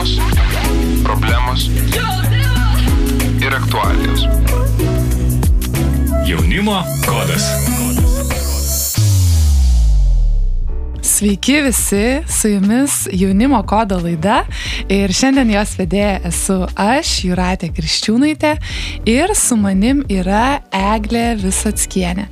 Temos, problemos ir aktualijos. Jaunimo kodas. Sveiki visi, su jumis jaunimo kodo laida ir šiandien jos vedėja esu aš, Juratė Kriščiūnaitė ir su manim yra Eglė Visatskienė.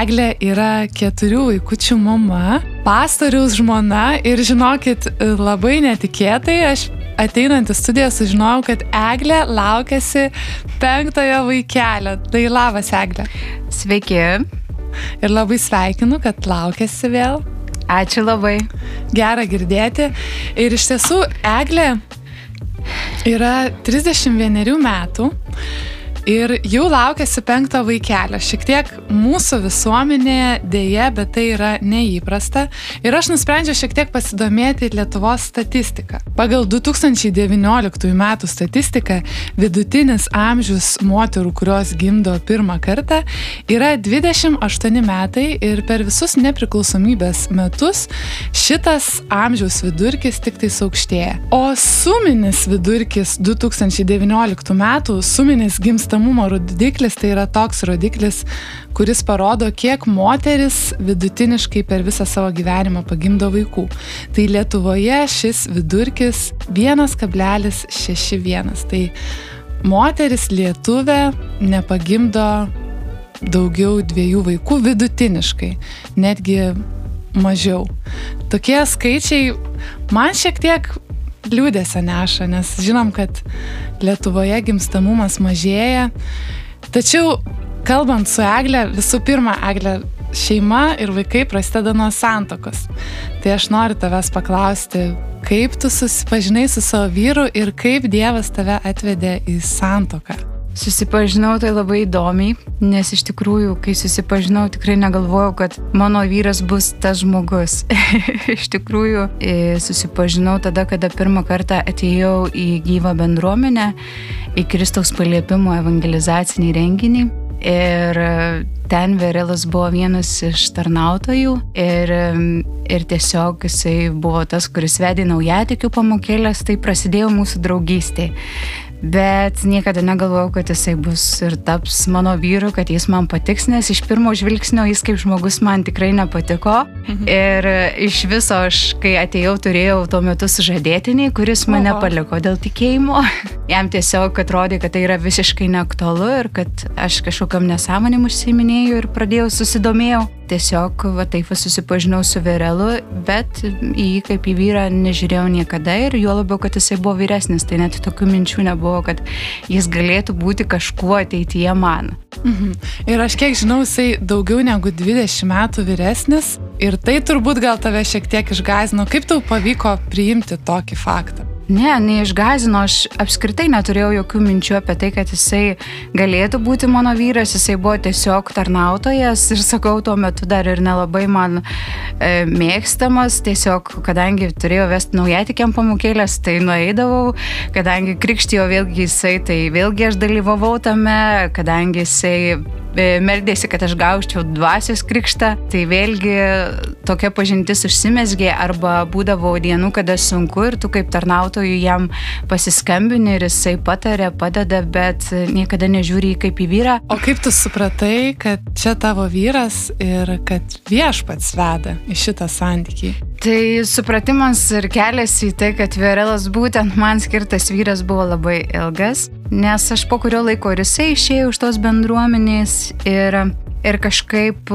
Eglė yra keturių vaikučių mama, pastoriaus žmona ir žinokit, labai netikėtai aš ateinant į studiją sužinojau, kad Eglė laukėsi penktojo vaikelio. Tai labas, Eglė. Sveiki. Ir labai sveikinu, kad laukėsi vėl. Ačiū labai. Gera girdėti. Ir iš tiesų, Eglė yra 31 metų ir jau laukėsi penkto vaikelio. Šiek tiek mūsų visuomenėje dėje, bet tai yra neįprasta. Ir aš nusprendžiau šiek tiek pasidomėti Lietuvos statistiką. Pagal 2019 metų statistiką vidutinis amžius moterų, kurios gimdo pirmą kartą, yra 28 metai ir per visus nepriklausomybės metus šitas amžiaus vidurkis tik tai aukštėja. O suminis vidurkis 2019 metų, suminis gimsta gimstamumo rodiklis tai yra toks rodiklis, kuris parodo, kiek moteris vidutiniškai per visą savo gyvenimą pagimdo vaikų. Tai Lietuvoje šis vidurkis 1,61. Tai moteris lietuvė nepagimdo daugiau dviejų vaikų vidutiniškai, netgi mažiau. Tokie skaičiai man šiek tiek liūdėsio neša, nes žinom, kad Lietuvoje gimstamumas mažėja. Tačiau, kalbant su Egle, visų pirma, Egle, šeima ir vaikai prasideda nuo santokos. Tai aš noriu tavęs paklausti, kaip tu susipažinai su savo vyru ir kaip Dievas tave atvedė į santoką. Susipažinau tai labai įdomiai, nes iš tikrųjų, kai susipažinau, tikrai negalvojau, kad mano vyras bus tas žmogus. iš tikrųjų, e, susipažinau tada, kada pirmą kartą atėjau į gyvą bendruomenę, į Kristaus paliepimo evangelizacinį renginį. Ir ten Verelas buvo vienas iš tarnautojų ir, ir tiesiog jisai buvo tas, kuris vedė naujatikių pamokėlės, tai prasidėjo mūsų draugystė bet niekada negalvojau, kad jisai bus ir taps mano vyru, kad jis man patiks, nes iš pirmo žvilgsnio jis kaip žmogus man tikrai nepatiko. Mhm. Ir iš viso aš, kai atėjau, turėjau tuo metu sužadėtinį, kuris mane Oho. paliko dėl tikėjimo. Jam tiesiog atrodė, kad tai yra visiškai neaktualu ir kad aš kažkokiam nesąmonėm užsiminėjau ir pradėjau susidomėjau tiesiog va taip va susipažinau su Virelu, bet į jį kaip į vyrą nežiūrėjau niekada ir juo labiau, kad jisai buvo vyresnis, tai net tokių minčių nebuvo, kad jis galėtų būti kažkuo ateityje man. Mhm. Ir aš kiek žinau, jisai daugiau negu 20 metų vyresnis ir tai turbūt gal tave šiek tiek išgazino. Kaip tau pavyko priimti tokį faktą? Ne, neišgazino, aš apskritai neturėjau jokių minčių apie tai, kad jisai galėtų būti mano vyras, jisai buvo tiesiog tarnautojas ir sakau, tuo metu dar ir nelabai man e, mėgstamas, tiesiog kadangi turėjau vesti naujatikiam pamokėlės, tai nueidavau, kadangi krikštijo vėlgi jisai, tai vėlgi aš dalyvavau tame, kadangi jisai E, meldėsi, kad aš gaučiau dvasios krikštą, tai vėlgi tokia pažintis užsimesgė arba būdavo dienų, kada sunku ir tu kaip tarnautojų jam pasiskambini ir jisai patarė, padeda, bet niekada nežiūri kaip į vyrą. O kaip tu supratai, kad čia tavo vyras ir kad viešpats veda į šitą santykį? Tai supratimas ir kelias į tai, kad Vėrelas būtent man skirtas vyras buvo labai ilgas nes aš po kurio laiko ir jisai išėjo iš tos bendruomenės ir, ir kažkaip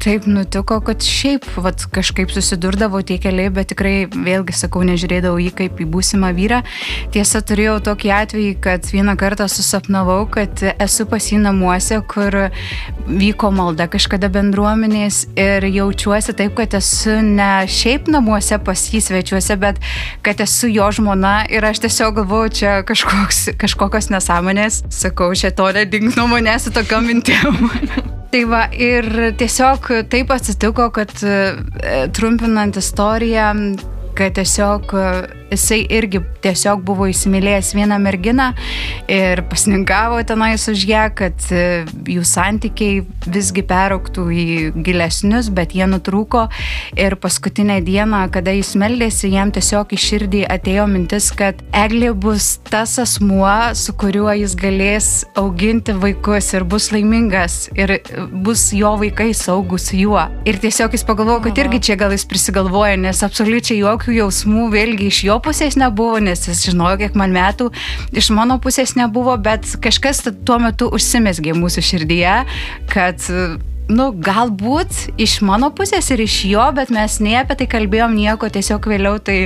taip nutiko, kad šiaip vat, kažkaip susidurdavo tie keliai, bet tikrai vėlgi sakau, nežiūrėdavau jį kaip į būsimą vyrą. Tiesa, turėjau tokį atvejį, kad vieną kartą susapnavau, kad esu pas jį namuose, kur vyko malda kažkada bendruomenės ir jaučiuosi taip, kad esu ne šiaip namuose pas jį svečiuose, bet kad esu jo žmona ir aš tiesiog galvoju, čia kažkoks, kažkokios nesąmonės. Sakau, šito nedink nuo manęs su tokiam mintim. Tai va, ir tiesiog taip atsitiko, kad e, trumpinant istoriją, kad tiesiog e, jisai irgi tiesiog buvo įsimylėjęs vieną merginą ir pasninkavo tenais už ją, kad e, jų santykiai visgi perauktų į gilesnius, bet jie nutrūko ir paskutinę dieną, kada jis meldėsi, jam tiesiog iš širdį atėjo mintis, kad Eglė bus tas asmuo, su kuriuo jis galės auginti vaikus ir bus laimingas ir bus jo vaikai saugus juo. Ir tiesiog jis pagalvojo, kad irgi čia gal jis prisigalvoja, nes absoliučiai jokių jausmų vėlgi iš jo pusės nebuvo, nes jis žinojo, kiek man metų, iš mano pusės nebuvo, bet kažkas tuo metu užsimesgė mūsų širdyje, kad nu, galbūt iš mano pusės ir iš jo, bet mes nei apie tai kalbėjom nieko, tiesiog vėliau tai,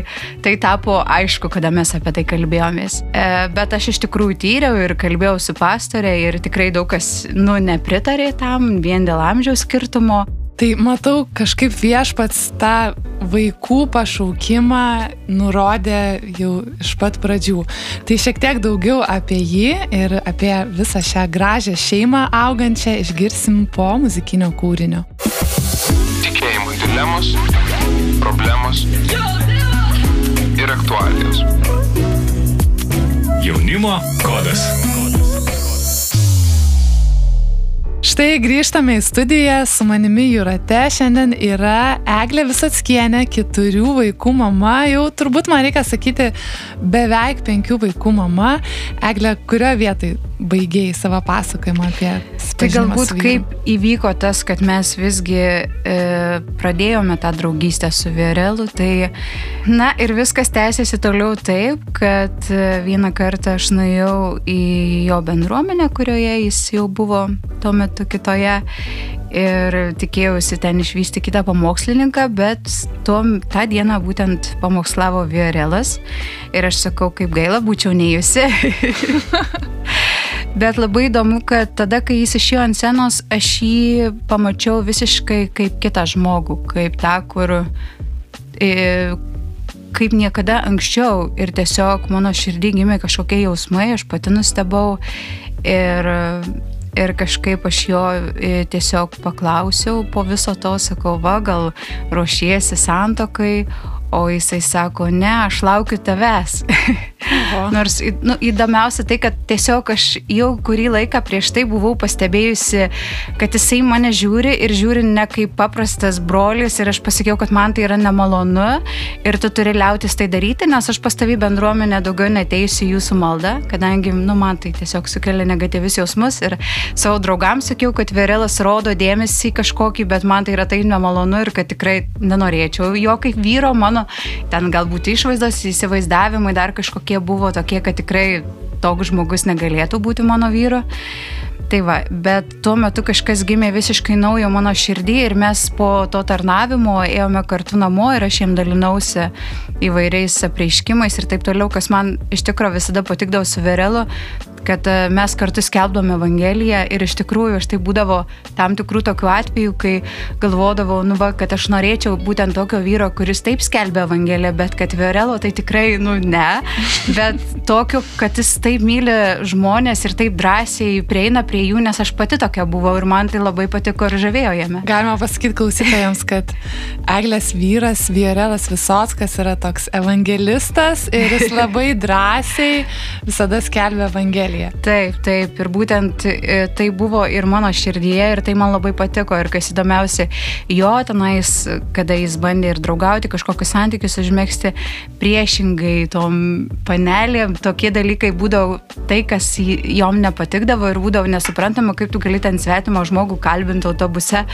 tai tapo aišku, kada mes apie tai kalbėjomės. E, bet aš iš tikrųjų tyriau ir kalbėjau su pastorė ir tikrai daug kas, nu, nepritarė tam vien dėl amžiaus skirtumo. Tai matau, kažkaip viešpats tą vaikų pašaukimą nurodė jau iš pat pradžių. Tai šiek tiek daugiau apie jį ir apie visą šią gražią šeimą augančią išgirsim po muzikinio kūrinio. Tikėjimo dilemos, problemos ir aktualijos. Jaunimo kodas. Štai grįžtame į studiją su manimi Jurate. Šiandien yra Eglė Visatskienė, keturių vaikų mama. Jau turbūt man reikia sakyti beveik penkių vaikų mama. Eglė, kurioje vietoje baigėjai savo pasakojimą apie Tai galbūt kaip įvyko tas, kad mes visgi e, pradėjome tą draugystę su Vierelu, tai na ir viskas tęsiasi toliau taip, kad e, vieną kartą aš nuėjau į jo bendruomenę, kurioje jis jau buvo tuo metu kitoje ir tikėjausi ten išvysti kitą pamokslininką, bet tuo, tą dieną būtent pamokslavo Viorelas ir aš sakau, kaip gaila būčiau neįjusi. Bet labai įdomu, kad tada, kai jis išėjo ant scenos, aš jį pamačiau visiškai kaip kitą žmogų, kaip tą, kur e, kaip niekada anksčiau. Ir tiesiog mano širdį gimė kažkokie jausmai, aš pati nustebau. Ir, ir kažkaip aš jo e, tiesiog paklausiau po viso to, sakau, va, gal ruošiesi santokai, o jisai sako, ne, aš laukiu tavęs. Nors nu, įdomiausia tai, kad tiesiog aš jau kurį laiką prieš tai buvau pastebėjusi, kad jisai mane žiūri ir žiūri ne kaip paprastas brolis ir aš pasakiau, kad man tai yra nemalonu ir tu turi liautis tai daryti, nes aš pastavy bendruomenę daugiau neteisiu jūsų maldą, kadangi, nu, man tai tiesiog sukelia negatyvius jausmus ir savo draugams sakiau, kad Verelas rodo dėmesį kažkokį, bet man tai yra tai nemalonu ir kad tikrai nenorėčiau jo kaip vyro mano ten galbūt išvaizdos, įsivaizdavimai dar kažkokie buvo tokie, kad tikrai toks žmogus negalėtų būti mano vyru. Tai va, bet tuo metu kažkas gimė visiškai naujo mano širdį ir mes po to tarnavimo ėjome kartu namo ir aš jiem dalinausi įvairiais apreiškimais ir taip toliau, kas man iš tikrųjų visada patikdavo su Verelu, kad e, mes kartu skelbdom Evangeliją ir iš tikrųjų aš tai būdavo tam tikrų tokių atvejų, kai galvodavau, nu va, kad aš norėčiau būtent tokio vyro, kuris taip skelbia Evangeliją, bet kad Viorelo tai tikrai, nu ne, bet tokio, kad jis taip myli žmonės ir taip drąsiai prieina prie jų, nes aš pati tokia buvau ir man tai labai patiko ir žavėjo jame. Galima pasakyti klausytojams, kad Eglės vyras Viorelas Visotskas yra toks evangelistas ir jis labai drąsiai visada skelbia Evangeliją. Evangelija. Taip, taip. Ir būtent e, tai buvo ir mano širdyje ir tai man labai patiko. Ir kas įdomiausia, jo tenais, kada jis bandė ir draugauti, kažkokius santykius užmėgsti, priešingai tom panelėm, tokie dalykai būdavo tai, kas jom nepatikdavo ir būdavo nesuprantama, kaip tu gali ten svetimą žmogų kalbinti autobuse.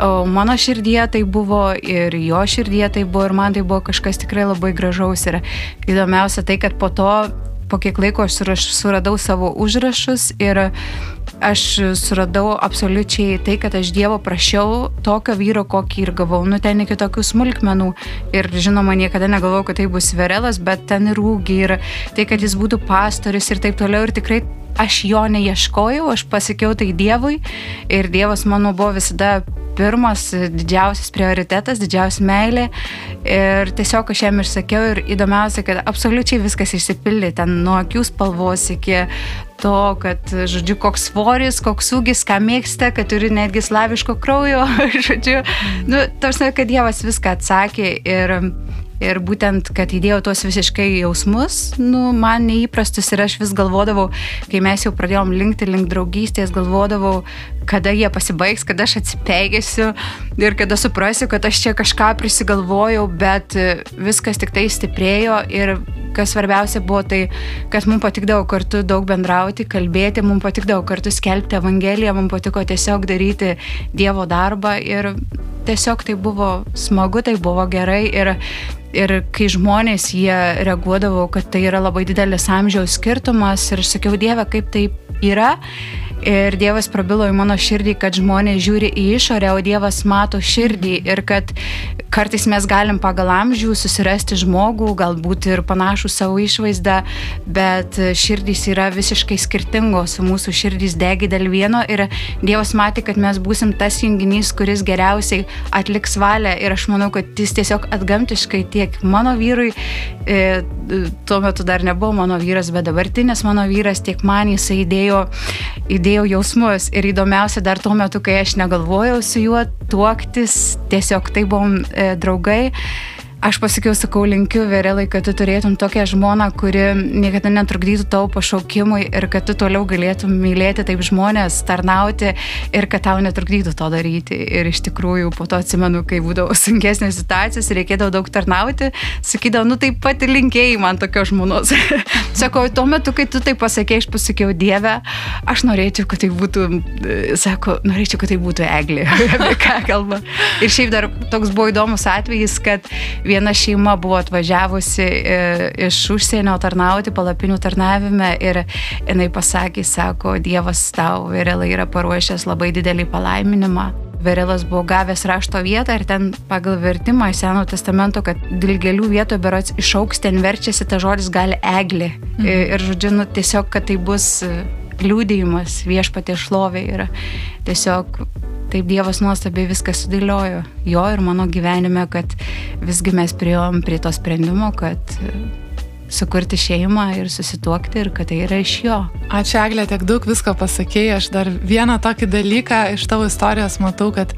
O mano širdyje tai buvo ir jo širdyje tai buvo ir man tai buvo kažkas tikrai labai gražaus. Ir įdomiausia tai, kad po to po kiek laiko aš suradau savo užrašus ir aš suradau absoliučiai tai, kad aš Dievo prašiau tokio vyro, kokį ir gavau. Nu, ten iki tokių smulkmenų. Ir žinoma, niekada negalvojau, kad tai bus Verelas, bet ten ir ūgi, ir tai, kad jis būtų pastoris ir taip toliau. Ir tikrai aš jo neieškojau, aš pasakiau tai Dievui. Ir Dievas mano buvo visada pirmas, didžiausias prioritetas, didžiausia meilė. Ir tiesiog aš jam ir sakiau ir įdomiausia, kad absoliučiai viskas išsipildė, ten nuo akių spalvos iki to, kad, žodžiu, koks svoris, koks ūgis, ką mėgsta, kad turi netgi slaviško kraujo, žodžiu, nu, tarsi, kad Dievas viską atsakė ir Ir būtent, kad įdėjau tuos visiškai jausmus, nu, man neįprastus ir aš vis galvodavau, kai mes jau pradėjom linkti link draugystės, galvodavau, kada jie pasibaigs, kada aš atsipeigėsiu ir kada suprasiu, kad aš čia kažką prisigalvojau, bet viskas tik tai stiprėjo ir kas svarbiausia buvo tai, kad mums patikdavo kartu daug bendrauti, kalbėti, mums patikdavo kartu skelbti Evangeliją, mums patiko tiesiog daryti Dievo darbą ir tiesiog tai buvo smagu, tai buvo gerai ir Ir kai žmonės jie reaguodavo, kad tai yra labai didelis amžiaus skirtumas ir sakiau, Dieve, kaip tai yra, Ir Dievas prabilo į mano širdį, kad žmonės žiūri į išorę, o Dievas mato širdį ir kad kartais mes galim pagal amžių susirasti žmogų, galbūt ir panašų savo išvaizdą, bet širdys yra visiškai skirtingos, mūsų širdys degi dėl vieno ir Dievas matė, kad mes būsim tas junginys, kuris geriausiai atliks valią ir aš manau, kad jis tiesiog atgamtiškai tiek mano vyrui, e, tuo metu dar nebuvo mano vyras, bet dabartinis mano vyras, tiek man jisai įdėjo, įdėjo jausmus. Ir įdomiausia dar tuo metu, kai aš negalvojau su juo tuoktis, tiesiog tai buvom e, draugai Aš pasakiau, sakau, linkiu Verelai, kad tu turėtum tokią žmoną, kuri niekada netrukdytų tavo pašaukimui ir kad tu toliau galėtum mylėti taip žmonės, tarnauti ir kad tau netrukdytų to daryti. Ir iš tikrųjų po to atsimenu, kai būdavo sunkesnės situacijos ir reikėdavo daug tarnauti, sakydavau, nu taip pat linkėjai man tokios žmonos. Sakau, tuo metu, kai tu tai pasakėjai, aš pasakiau, Dieve, aš norėčiau, kad tai būtų, sako, norėčiau, kad tai būtų eglė, apie ką kalba. Ir šiaip dar toks buvo įdomus atvejis, kad viena šeima buvo atvažiavusi e, iš užsienio tarnauti, palapinių tarnavime ir jinai pasakė, sako, Dievas tau vėrelai yra paruošęs labai didelį palaiminimą. Verelas buvo gavęs rašto vietą ir ten pagal vertimą į Seno testamento, kad dilgelių vietoje berots išauks ten verčiasi ta žodis gali eglė. Mhm. Ir žodžiu, nu, tiesiog, kad tai bus e, liūdėjimas viešpatie šlovė ir tiesiog taip Dievas nuostabiai viską sudėliojo jo ir mano gyvenime, kad visgi mes priejom prie to sprendimo, kad e, sukurti šeimą ir susituokti ir kad tai yra iš jo. Ačiū Eglė, tiek daug visko pasakėjai. Aš dar vieną tokį dalyką iš tavo istorijos matau, kad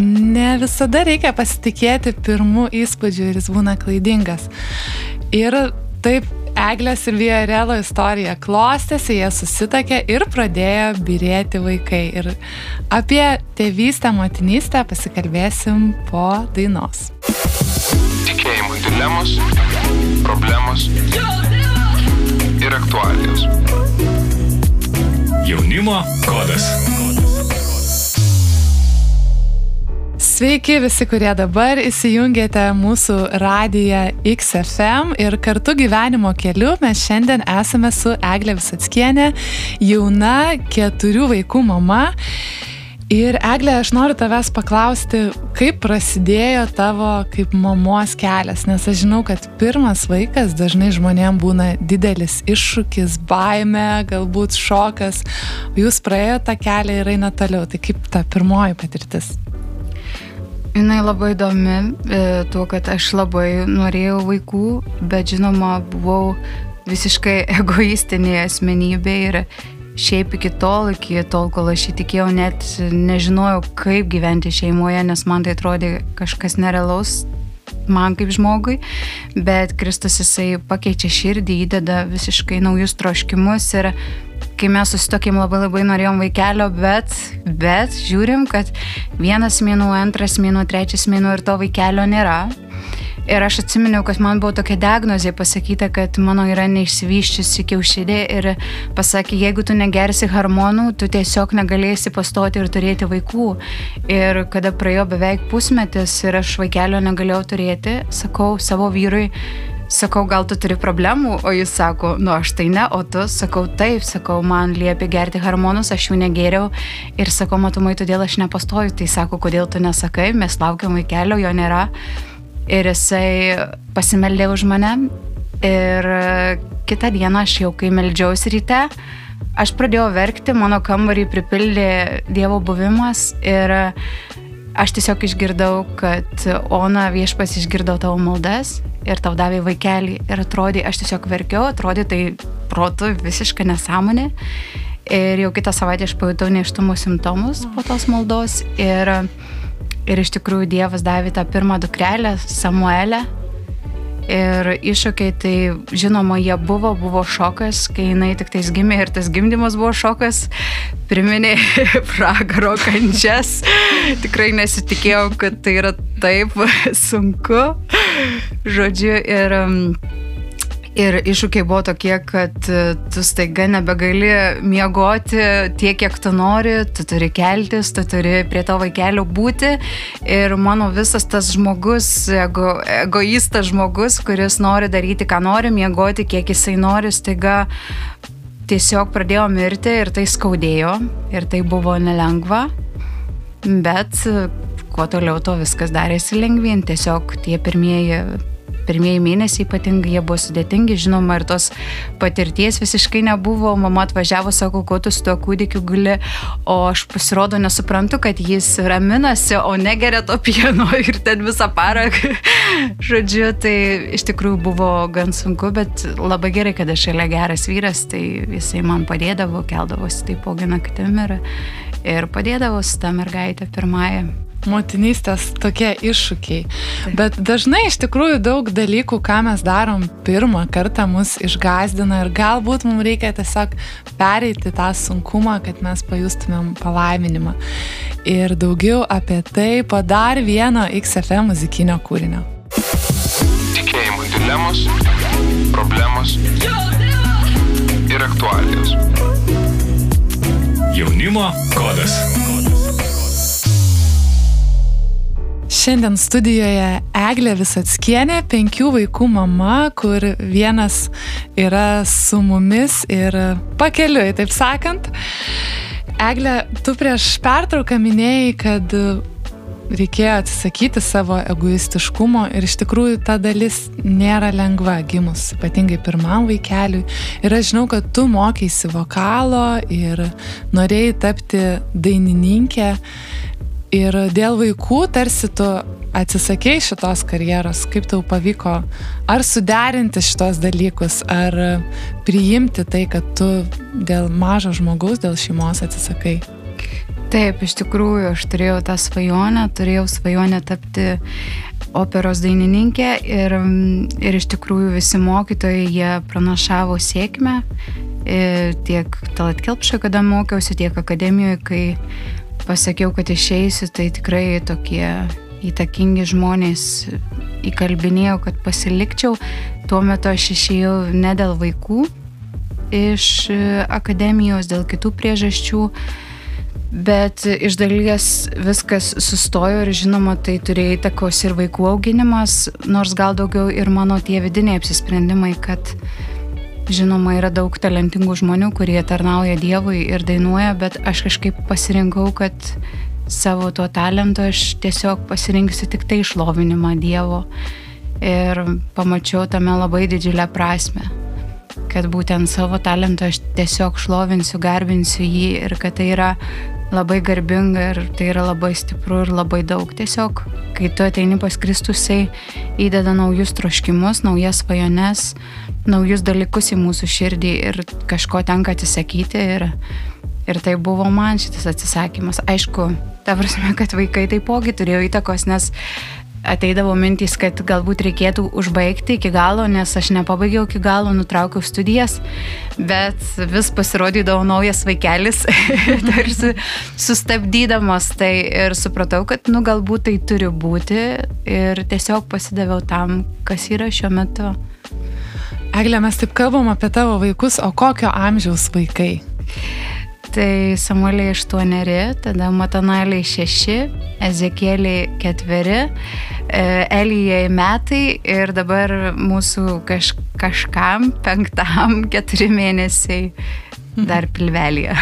ne visada reikia pasitikėti pirmų įspūdžių ir jis būna klaidingas. Ir taip Eglės ir Vijarelo istorija klostėsi, jie susitakė ir pradėjo birėti vaikai. Ir apie tėvystę, motinystę pasikalbėsim po dainos. Tikėjimų dilemos, problemos ir aktualijos. Jaunimo kodas. Sveiki visi, kurie dabar įsijungėte mūsų radiją XFM ir kartu gyvenimo keliu mes šiandien esame su Eglė Visatskienė, jauna keturių vaikų mama. Ir Eglė, aš noriu tavęs paklausti, kaip prasidėjo tavo kaip mamos kelias, nes aš žinau, kad pirmas vaikas dažnai žmonėm būna didelis iššūkis, baime, galbūt šokas, jūs praėjote tą kelią ir eina toliau. Tai kaip ta pirmoji patirtis? Jinai labai įdomi e, tuo, kad aš labai norėjau vaikų, bet žinoma, buvau visiškai egoistinė asmenybė ir šiaip iki tol, iki tol, kol aš įtikėjau, net nežinojau, kaip gyventi šeimoje, nes man tai atrodė kažkas nerealaus man kaip žmogui, bet Kristus jisai pakeičia širdį, įdeda visiškai naujus troškimus ir kai mes susitokėm labai labai norėjom vaikelio, bet, bet žiūrim, kad vienas mėnuo, antras mėnuo, trečias mėnuo ir to vaikelio nėra. Ir aš atsiminiau, kad man buvo tokia diagnozė pasakyta, kad mano yra neišsivyščiusi kiaušidė ir pasakė, jeigu tu negersi hormonų, tu tiesiog negalėsi pastoti ir turėti vaikų. Ir kada praėjo beveik pusmetis ir aš vaikelio negalėjau turėti, sakau savo vyrui, Sakau, gal tu turi problemų, o jis sako, nu aš tai ne, o tu, sakau, taip, sakau, man liepia gerti hormonus, aš jų negeriau ir sakau, matomai, todėl aš nepastoju. Tai sako, kodėl tu nesakai, mes laukiam vaikelio, jo nėra. Ir jisai pasimeldė už mane. Ir kitą dieną aš jau, kai meldžiausi ryte, aš pradėjau verkti, mano kambarį pripildė Dievo buvimas. Ir aš tiesiog išgirdau, kad Ona viešpas išgirdau tavo maldas ir tau davė vaikelį ir atrodė, aš tiesiog verkiau, atrodė tai protų visiška nesąmonė. Ir jau kitą savaitę aš pajutau neštumo simptomus po tos maldos ir, ir iš tikrųjų Dievas davė tą pirmą dukrelę, Samuelę. Ir iššūkiai, tai žinoma, jie buvo, buvo šokas, kai jinai tik tais gimė ir tas gimdymas buvo šokas, priminė pragaro kančias. Tikrai nesitikėjau, kad tai yra taip sunku. Žodžiu, ir um, Ir iššūkiai buvo tokie, kad e, tu staiga nebegali miegoti tiek, kiek tu nori, tu turi keltis, tu turi prie to vaikelio būti. Ir mano visas tas žmogus, ego, egoistas žmogus, kuris nori daryti, ką nori, miegoti, kiek jisai nori, staiga tiesiog pradėjo mirti ir tai skaudėjo ir tai buvo nelengva. Bet kuo toliau, to viskas darėsi lengvien. Tiesiog tie pirmieji pirmieji mėnesiai ypatingai jie buvo sudėtingi, žinoma, ir tos patirties visiškai nebuvo, mama atvažiavo, sako, ko tu su tuo kūdikiu guli, o aš pasirodo nesuprantu, kad jis raminasi, o negeria to pieno ir ten visą parą. Žodžiu, tai iš tikrųjų buvo gan sunku, bet labai gerai, kad aš šalia geras vyras, tai jisai man padėdavo, keldavosi taipogi naktim ir, ir padėdavo su tą mergaitę pirmąją motinystės tokie iššūkiai. Bet dažnai iš tikrųjų daug dalykų, ką mes darom pirmą kartą, mus išgazdina ir galbūt mums reikia tiesiog pereiti tą sunkumą, kad mes pajustumėm palaiminimą. Ir daugiau apie tai po dar vieno XFM muzikinio kūrinio. Tikėjimui dilemos, problemos ir aktualijos. Jaunimo kodas. Šiandien studijoje Eglė Visatskienė, penkių vaikų mama, kur vienas yra su mumis ir pakeliui, taip sakant. Eglė, tu prieš pertrauką minėjai, kad reikėjo atsisakyti savo egoistiškumo ir iš tikrųjų ta dalis nėra lengva gimus, ypatingai pirmam vaikeliui. Ir aš žinau, kad tu mokėsi vokalo ir norėjai tapti dainininkė. Ir dėl vaikų tarsi tu atsisakėjai šitos karjeros, kaip tau pavyko? Ar suderinti šitos dalykus, ar priimti tai, kad tu dėl mažo žmogaus, dėl šeimos atsisakai. Taip, iš tikrųjų, aš turėjau tą svajonę, turėjau svajonę tapti operos dainininkė ir, ir iš tikrųjų visi mokytojai jie pranašavo sėkmę. E, tiek talat kelpšą, kada mokiausi, tiek akademijoje, kai pasakiau, kad išeisiu, tai tikrai tokie įtakingi žmonės įkalbinėjau, kad pasilikčiau. Tuo metu aš išėjau ne dėl vaikų iš akademijos, dėl kitų priežasčių, bet iš dalies viskas sustojo ir žinoma, tai turėjo įtakos ir vaikų auginimas, nors gal daugiau ir mano tie vidiniai apsisprendimai, kad Žinoma, yra daug talentingų žmonių, kurie tarnauja Dievui ir dainuoja, bet aš kažkaip pasirinkau, kad savo tuo talentu aš tiesiog pasirinksiu tik tai išlovinimą Dievo. Ir pamačiau tame labai didžiulę prasme, kad būtent savo talentu aš tiesiog šlovinsiu, garbinsiu jį ir kad tai yra labai garbinga ir tai yra labai stipru ir labai daug. Tiesiog, kai tu ateini pas Kristusai, įdeda naujus troškimus, naujas svajones, naujus dalykus į mūsų širdį ir kažko tenka atsisakyti. Ir, ir tai buvo man šitas atsisakymas. Aišku, ta prasme, kad vaikai taipogi turėjo įtakos, nes ateidavo mintys, kad galbūt reikėtų užbaigti iki galo, nes aš nepabaigiau iki galo, nutraukiau studijas, bet vis pasirodydavo naujas vaikelis, tarsi sustabdydamas tai ir supratau, kad nu galbūt tai turi būti ir tiesiog pasidaviau tam, kas yra šiuo metu. Eglė, mes taip kalbam apie tavo vaikus, o kokio amžiaus vaikai? Tai Samueliai 8, tada Matanaliai 6, Ezekėliai 4, e, Elijai metai ir dabar mūsų kaž, kažkam penktam keturi mėnesiai dar pilvelėje.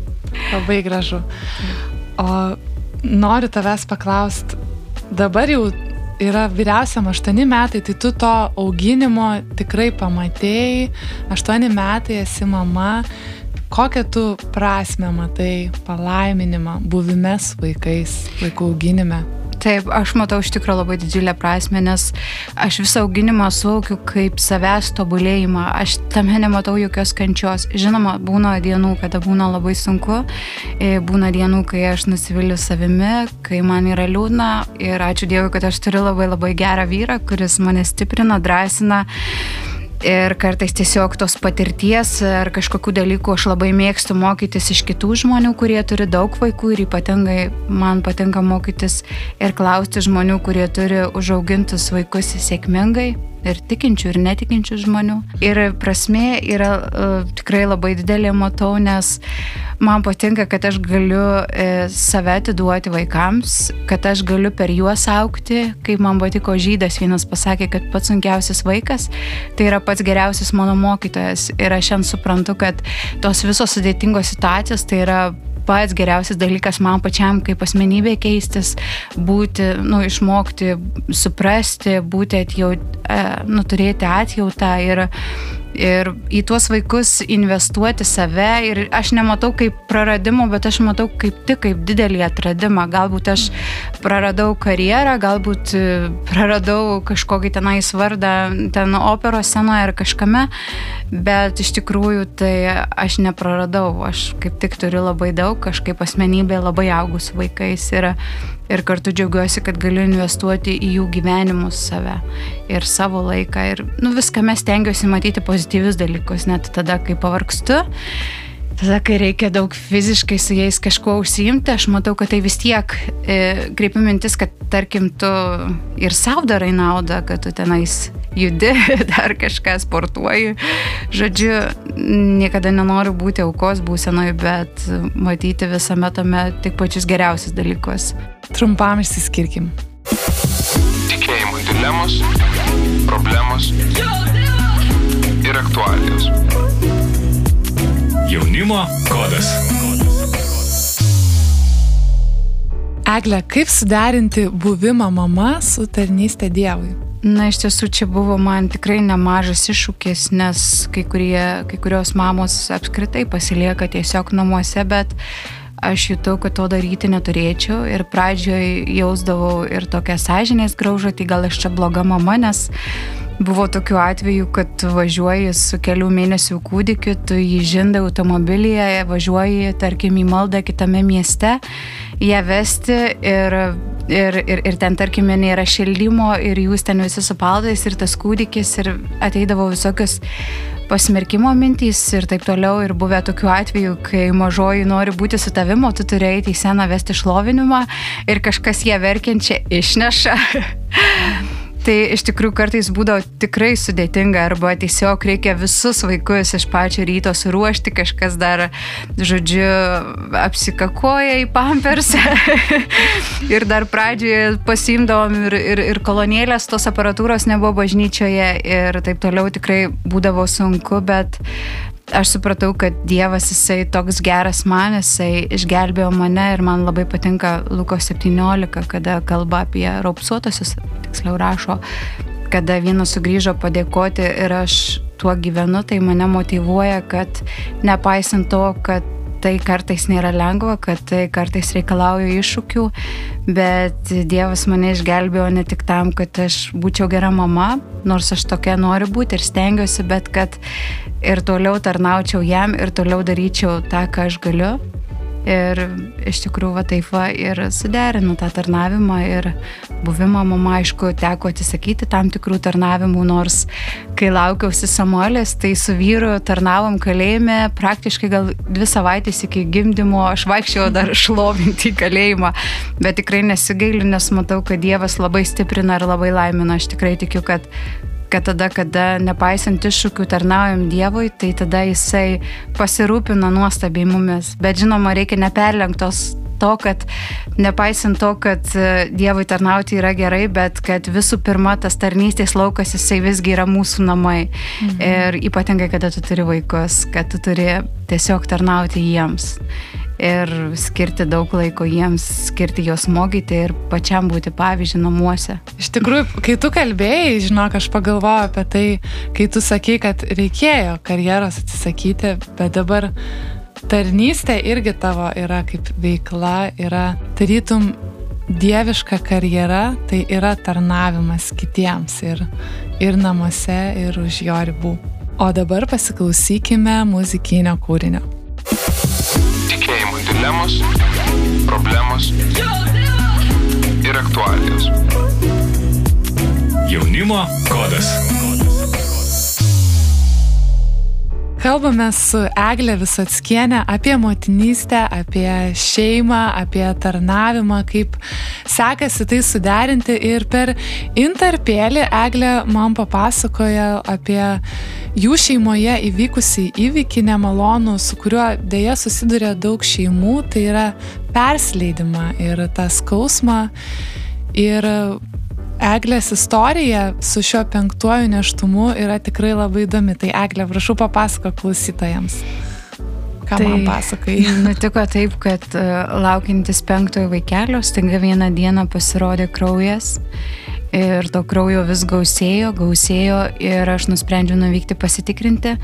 Labai gražu. O noriu tavęs paklausti, dabar jau yra vyriausiam 8 metai, tai tu to auginimo tikrai pamatėjai, 8 metai esi mama, kokią tu prasme matai palaiminimą buvime su vaikais, vaikų auginime? Taip, aš matau iš tikrųjų labai didžiulę prasme, nes aš visą auginimą suvokiu kaip savęs tobulėjimą. Aš tame nematau jokios kančios. Žinoma, būna dienų, kada būna labai sunku, e, būna dienų, kai aš nusiviliu savimi, kai man yra liūdna ir ačiū Dievui, kad aš turiu labai labai gerą vyrą, kuris mane stiprina, drąsina ir kartais tiesiog tos patirties ar kažkokių dalykų aš labai mėgstu mokytis iš kitų žmonių, kurie turi daug vaikų ir ypatingai man patinka mokytis ir klausti žmonių, kurie turi užaugintus vaikus sėkmingai ir tikinčių, ir netikinčių žmonių. Ir prasme yra uh, tikrai labai didelė, matau, nes man patinka, kad aš galiu uh, save atiduoti vaikams, kad aš galiu per juos aukti, kaip man patiko žydas, vienas pasakė, kad pats sunkiausias vaikas tai yra pats geriausias mano mokytojas. Ir aš šiandien suprantu, kad tos visos sudėtingos situacijos tai yra pats geriausias dalykas man pačiam kaip asmenybė keistis, būti, nu, išmokti, suprasti, būti atjaut, e, nu, turėti atjautą ir ir į tuos vaikus investuoti save ir aš nematau kaip praradimo, bet aš matau kaip tik kaip didelį atradimą. Galbūt aš praradau karjerą, galbūt e, praradau kažkokį tenais vardą ten operos scenoje ar kažkame, bet iš tikrųjų tai aš nepraradau, aš kaip tik turiu labai daug, kažkaip asmenybė labai augus vaikais ir ir kartu džiaugiuosi, kad galiu investuoti į jų gyvenimus save ir savo laiką. Ir nu, viską mes stengiuosi matyti pozityvius dalykus, net tada, kai pavargstu. Tada, kai reikia daug fiziškai su jais kažkuo užsiimti, aš matau, kad tai vis tiek e, kreipi mintis, kad tarkim tu ir savo darai naudą, kad tu tenais judi, dar kažką sportuoji. Žodžiu, niekada nenoriu būti aukos būsenoje, bet matyti visame tame tik pačius geriausius dalykus. Trumpam išsiskirkim. Tikėjimo dilemos, problemos ir aktualijos. Jaunimo kodas. Egle, kaip suderinti buvimą mama su tarnystė Dievui? Na, iš tiesų čia buvo man tikrai nemažas iššūkis, nes kai, kurie, kai kurios mamos apskritai pasilieka tiesiog namuose, bet aš jutau, kad to daryti neturėčiau ir pradžioj jausdavau ir tokią sąžinės graužą, tai gal aš čia bloga mama, nes Buvo tokių atvejų, kad važiuoji su kelių mėnesių kūdikiu, tu jį žindai automobilyje, važiuoji, tarkim, į maldą kitame mieste, ją vesti ir, ir, ir, ir ten, tarkim, nėra šildymo ir jūs ten visi su paldais ir tas kūdikis ir ateidavo visokios pasmerkimo mintys ir taip toliau. Ir buvę tokių atvejų, kai mažoji nori būti su tavimi, tu turi eiti į seną vesti šlovinimą ir kažkas ją verkiančią išneša. Tai iš tikrųjų kartais būdavo tikrai sudėtinga arba tiesiog reikia visus vaikus iš pačio ryto suruošti, kažkas dar, žodžiu, apsikakoja į pampersą. Ir dar pradžioje pasimdavom ir, ir, ir kolonėlės, tos aparatūros nebuvo bažnyčioje ir taip toliau tikrai būdavo sunku, bet aš supratau, kad Dievas jisai toks geras man, jisai išgelbėjo mane ir man labai patinka Luko 17, kada kalba apie raupsuotosius, tiksliau rašo, kada vienas sugrįžo padėkoti ir aš tuo gyvenu, tai mane motivuoja, kad nepaisant to, kad tai kartais nėra lengva, kad tai kartais reikalauja iššūkių, bet Dievas mane išgelbėjo ne tik tam, kad aš būčiau gera mama, nors aš tokia noriu būti ir stengiuosi, bet kad ir toliau tarnaučiau jam ir toliau daryčiau tą, ką aš galiu. Ir iš tikrųjų va taip va ir suderinu tą tarnavimą ir buvimą mama, aišku, teko atsisakyti tam tikrų tarnavimų, nors kai laukiausi Samuelės, tai su vyru tarnavom kalėjime praktiškai gal dvi savaitės iki gimdymo, aš vaikščiau dar šlovinti į kalėjimą, bet tikrai nesigailiu, nes matau, kad Dievas labai stiprina ir labai laimina. Aš tikrai tikiu, kad kad tada, kada nepaisant iššūkių tarnaujam Dievui, tai tada Jisai pasirūpina nuostabiai mumis. Bet žinoma, reikia neperlenktos to, kad nepaisant to, kad e, Dievui tarnauti yra gerai, bet kad visų pirma tas tarnystės laukas jisai visgi yra mūsų namai. Mhm. Ir ypatingai, kada tu turi vaikus, kad tu turi tiesiog tarnauti jiems ir skirti daug laiko jiems, skirti juos mokyti ir pačiam būti pavyzdžiui namuose. Iš tikrųjų, kai tu kalbėjai, žinok, aš pagalvojau apie tai, kai tu sakai, kad reikėjo karjeros atsisakyti, bet dabar tarnystė irgi tavo yra kaip veikla, yra tarytum dieviška karjera tai yra tarnavimas kitiems ir, ir namuose, ir už jo ribų. O dabar pasiklausykime muzikinio kūrinio. Tikėjimo dilemos, problemos ir aktualijos. Jaunimo kodas. Kalbame su Eglė Visatskienė apie motinystę, apie šeimą, apie tarnavimą, kaip sekasi tai suderinti. Ir per interpėlį Eglė man papasakoja apie jų šeimoje įvykusį įvykį nemalonų, su kuriuo dėja susiduria daug šeimų, tai yra persileidimą ir tą skausmą. Ir Eglės istorija su šiuo penktuoju neštumu yra tikrai labai įdomi. Tai Eglė, prašau papasako klausytojams. Ką tai man pasakai? Nutiko taip, kad uh, laukintis penktojo vaikelio, staiga vieną dieną pasirodė kraujas ir to kraujo vis gausėjo, gausėjo ir aš nusprendžiau nuvykti pasitikrinti.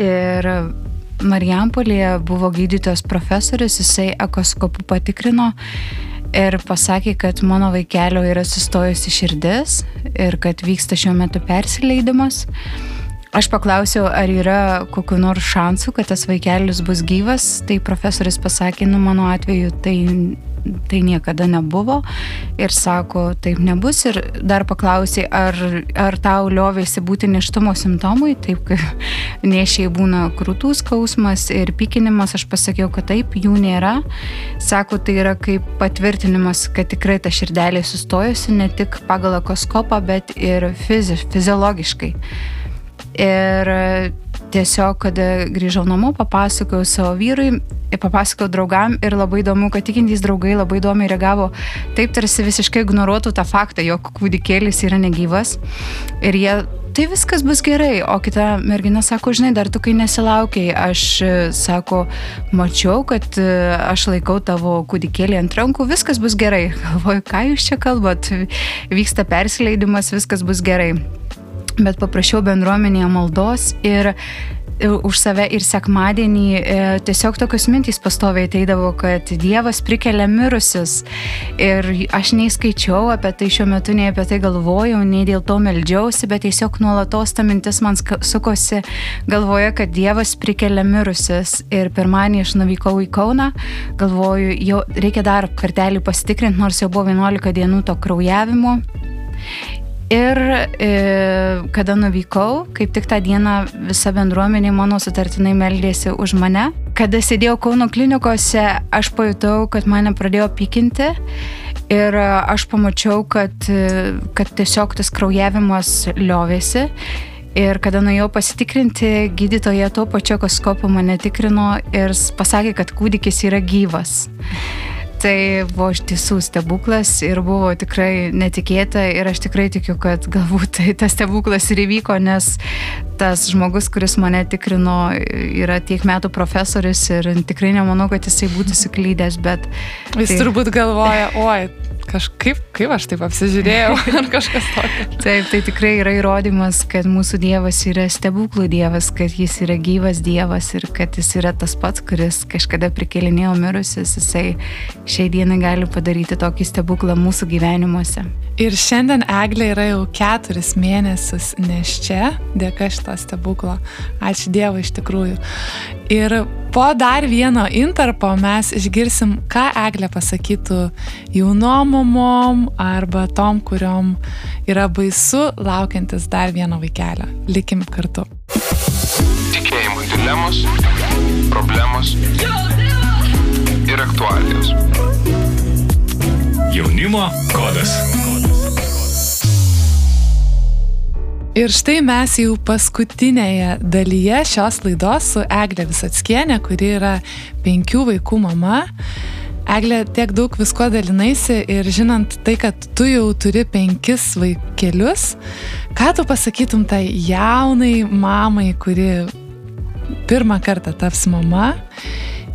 Ir Marijampolėje buvo gydytojas profesorius, jisai ekoskopų patikrino ir pasakė, kad mano vaikelio yra sustojusi širdis ir kad vyksta šiuo metu persileidimas. Aš paklausiau, ar yra kokiu nors šansų, kad tas vaikelis bus gyvas, tai profesorius pasakė, nu mano atveju tai tai niekada nebuvo ir sako, taip nebus ir dar paklausė, ar, ar tau liovėsi būti neštumo simptomai, taip kaip nešiai būna krūtų skausmas ir pykinimas, aš pasakiau, kad taip, jų nėra. Sako, tai yra kaip patvirtinimas, kad tikrai ta širdelė sustojusi ne tik pagal ekoskopą, bet ir fizi, fiziologiškai. Ir tiesiog, kada grįžau namo, papasakojau savo vyrui, papasakojau draugam ir labai įdomu, kad tikintys draugai labai įdomiai reagavo, taip tarsi visiškai ignoruotų tą faktą, jog kūdikėlis yra negyvas. Ir jie tai viskas bus gerai. O kita mergina sako, žinai, dar tu kai nesilaukiai, aš, sako, mačiau, kad e, aš laikau tavo kūdikėlį ant rankų, viskas bus gerai. Galvoju, ką jūs čia kalbat, vyksta persileidimas, viskas bus gerai bet paprašiau bendruomenėje maldos ir e, už save ir sekmadienį e, tiesiog tokios mintys pastoviai ateidavo, kad Dievas prikelia mirusius. Ir aš nei skaičiau apie tai šiuo metu, nei apie tai galvojau, nei dėl to meldžiausi, bet tiesiog nuolatos ta mintis man sukosi galvoje, kad Dievas prikelia mirusius. Ir pirmąjį aš nuvykau į Kauną, galvoju, jau reikia dar kartelį pasitikrinti, nors jau buvo 11 dienų to kraujavimo. Ir e, kada nuvykau, kaip tik tą dieną visa bendruomenė mano sutartinai meldėsi už mane. Kada sėdėjau Kauno klinikose, aš pajutau, kad mane pradėjo pykinti ir aš pamačiau, kad, kad tiesiog tas kraujavimas liovėsi. Ir kada nuėjau pasitikrinti, gydytoja tuo pačiu koskopu mane tikrino ir pasakė, kad kūdikis yra gyvas. Tai buvo iš tiesų stebuklas ir buvo tikrai netikėta ir aš tikrai tikiu, kad galbūt tai tas stebuklas ir įvyko, nes tas žmogus, kuris mane tikrino, yra tiek metų profesorius ir tikrai nemanau, kad jisai būtų suklydęs, bet... Jis tai... turbūt galvoja, oi, kažkaip, kaip aš taip apsižiūrėjau, ar kažkas tokio. Taip, tai tikrai yra įrodymas, kad mūsų Dievas yra stebuklų Dievas, kad jis yra gyvas Dievas ir kad jis yra tas pats, kuris kažkada prikelinėjo mirusius, jisai šiai dienai gali padaryti tokį stebuklą mūsų gyvenimuose. Ir šiandien Eglė yra jau keturis mėnesius neščia dėka šito stebuklo. Ačiū Dievui iš tikrųjų. Ir po dar vieno interpo mes išgirsim, ką Eglė pasakytų jaunom mamom arba tom, kuriom yra baisu laukiantis dar vieno vaikelio. Likim kartu. Tikėjimo dilemos, problemos ir aktualijos. Jaunimo kodas. Ir štai mes jau paskutinėje dalyje šios laidos su Eglė Visatskienė, kuri yra penkių vaikų mama. Eglė, tiek daug visko dalinaisi ir žinant tai, kad tu jau turi penkis vaikelius, ką tu pasakytum tai jaunai mamai, kuri pirmą kartą taps mama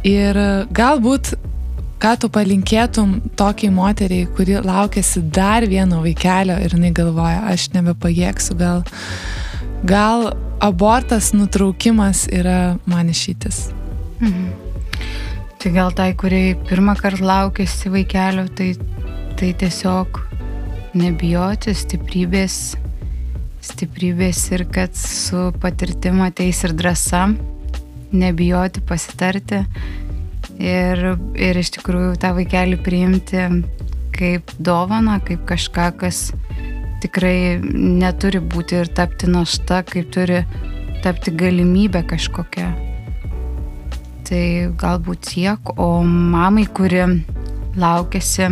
ir galbūt ką tu palinkėtum tokiai moteriai, kuri laukėsi dar vieno vaikelio ir jinai galvoja, aš nebepajėgsiu, gal, gal abortas, nutraukimas yra man išytis. Mhm. Tai gal tai, kuriai pirmą kartą laukėsi vaikelio, tai tai tiesiog nebijoti stiprybės, stiprybės ir kad su patirtim ateis ir drąsa, nebijoti pasitarti ir, ir iš tikrųjų tą vaikelį priimti kaip dovana, kaip kažką, kas tikrai neturi būti ir tapti našta, kaip turi tapti galimybė kažkokia. Tai galbūt tiek, o mamai, kuri laukėsi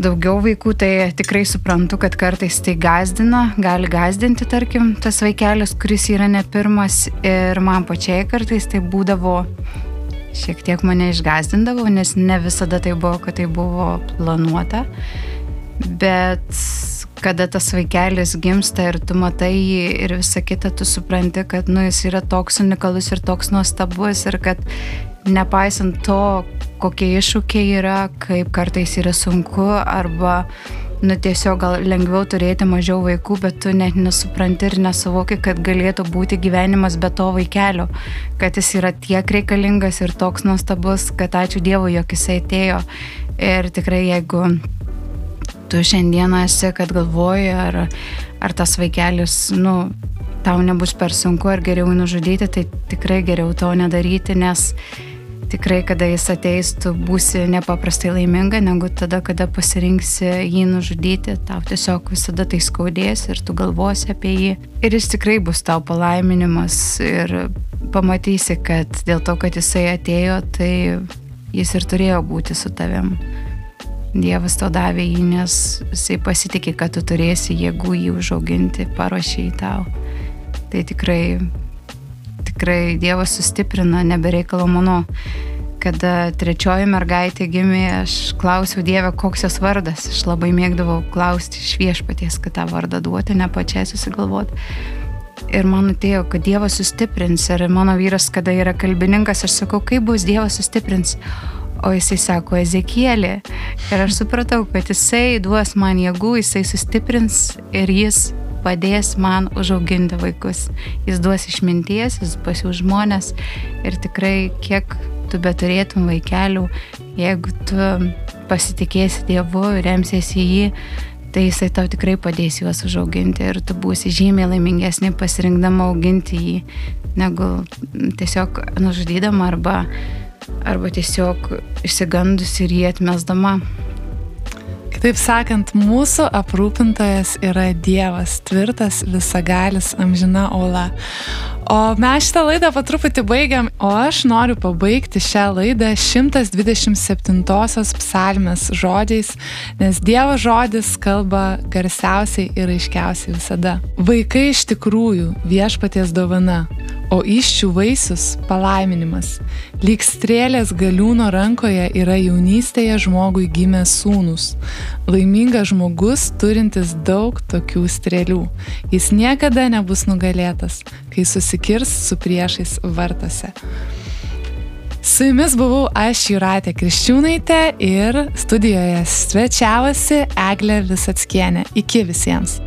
daugiau vaikų, tai tikrai suprantu, kad kartais tai gazdina, gali gazdinti, tarkim, tas vaikelis, kuris yra ne pirmas ir man pačiai kartais tai būdavo šiek tiek mane išgazdindavo, nes ne visada tai buvo, kad tai buvo planuota. Bet kada tas vaikelis gimsta ir tu matai jį ir visą kitą, tu supranti, kad nu, jis yra toks unikalus ir toks nuostabus ir kad nepaisant to, kokie iššūkiai yra, kaip kartais yra sunku arba nu tiesiog gal lengviau turėti mažiau vaikų, bet tu net nesupranti ir nesuvoki, kad galėtų būti gyvenimas be to vaikelio, kad jis yra tiek reikalingas ir toks nuostabus, kad ačiū Dievui, jog jisai atėjo. Ir tikrai jeigu tu šiandieną esi, kad galvoji, ar, ar tas vaikelis, nu, tau nebus per sunku, ar geriau nužudyti, tai tikrai geriau to nedaryti, nes tikrai, kada jis ateis, tu būsi nepaprastai laiminga, negu tada, kada pasirinksi jį nužudyti, tau tiesiog visada tai skaudės ir tu galvosi apie jį. Ir jis tikrai bus tau palaiminimas ir pamatysi, kad dėl to, kad jisai atėjo, tai jis ir turėjo būti su tavim. Dievas to davė jį, nes jisai pasitikė, kad tu turėsi jėgų jį užauginti, paruošė į tau. Tai tikrai tikrai Dievas sustiprina, nebereikalo mano. Kada trečioji mergaitė gimė, aš klausiau Dievę, koks jos vardas. Aš labai mėgdavau klausti iš viešpaties, kad tą vardą duoti, ne pačiai susigalvoti. Ir man atėjo, kad Dievas sustiprins. Ir mano vyras, kada yra kalbininkas, aš sakau, kaip bus Dievas sustiprins. O jisai sako Ezekielė. Ir aš supratau, kad jisai duos man jėgų, jisai sustiprins ir jis padės man užauginti vaikus. Jis duos išminties, jis pasiūs žmonės ir tikrai kiek tu beturėtum vaikelių, jeigu tu pasitikėsi Dievu ir remsiesi jį, tai jisai tau tikrai padės juos užauginti ir tu būsi žymiai laimingesnė pasirinkdama auginti jį, negu tiesiog nužudydama arba, arba tiesiog išsigandus ir jį atmesdama. Kitaip sakant, mūsų aprūpintojas yra Dievas, tvirtas, visagalis, amžina Ola. O mes šitą laidą patruputį baigiam, o aš noriu pabaigti šią laidą 127-osios psalmės žodžiais, nes Dievo žodis kalba garsiausiai ir aiškiausiai visada. Vaikai iš tikrųjų viešpaties dovana, o iščių vaisius - palaiminimas. Lyg strėlės galiūno rankoje yra jaunystėje žmogui gimęs sūnus. Laimingas žmogus turintis daug tokių strėlių. Jis niekada nebus nugalėtas, kai susikirs su priešais vartose. Su jumis buvau aš Juratė Kriščiūnaitė ir studijoje svečiavosi Eglė Visatskienė. Iki visiems.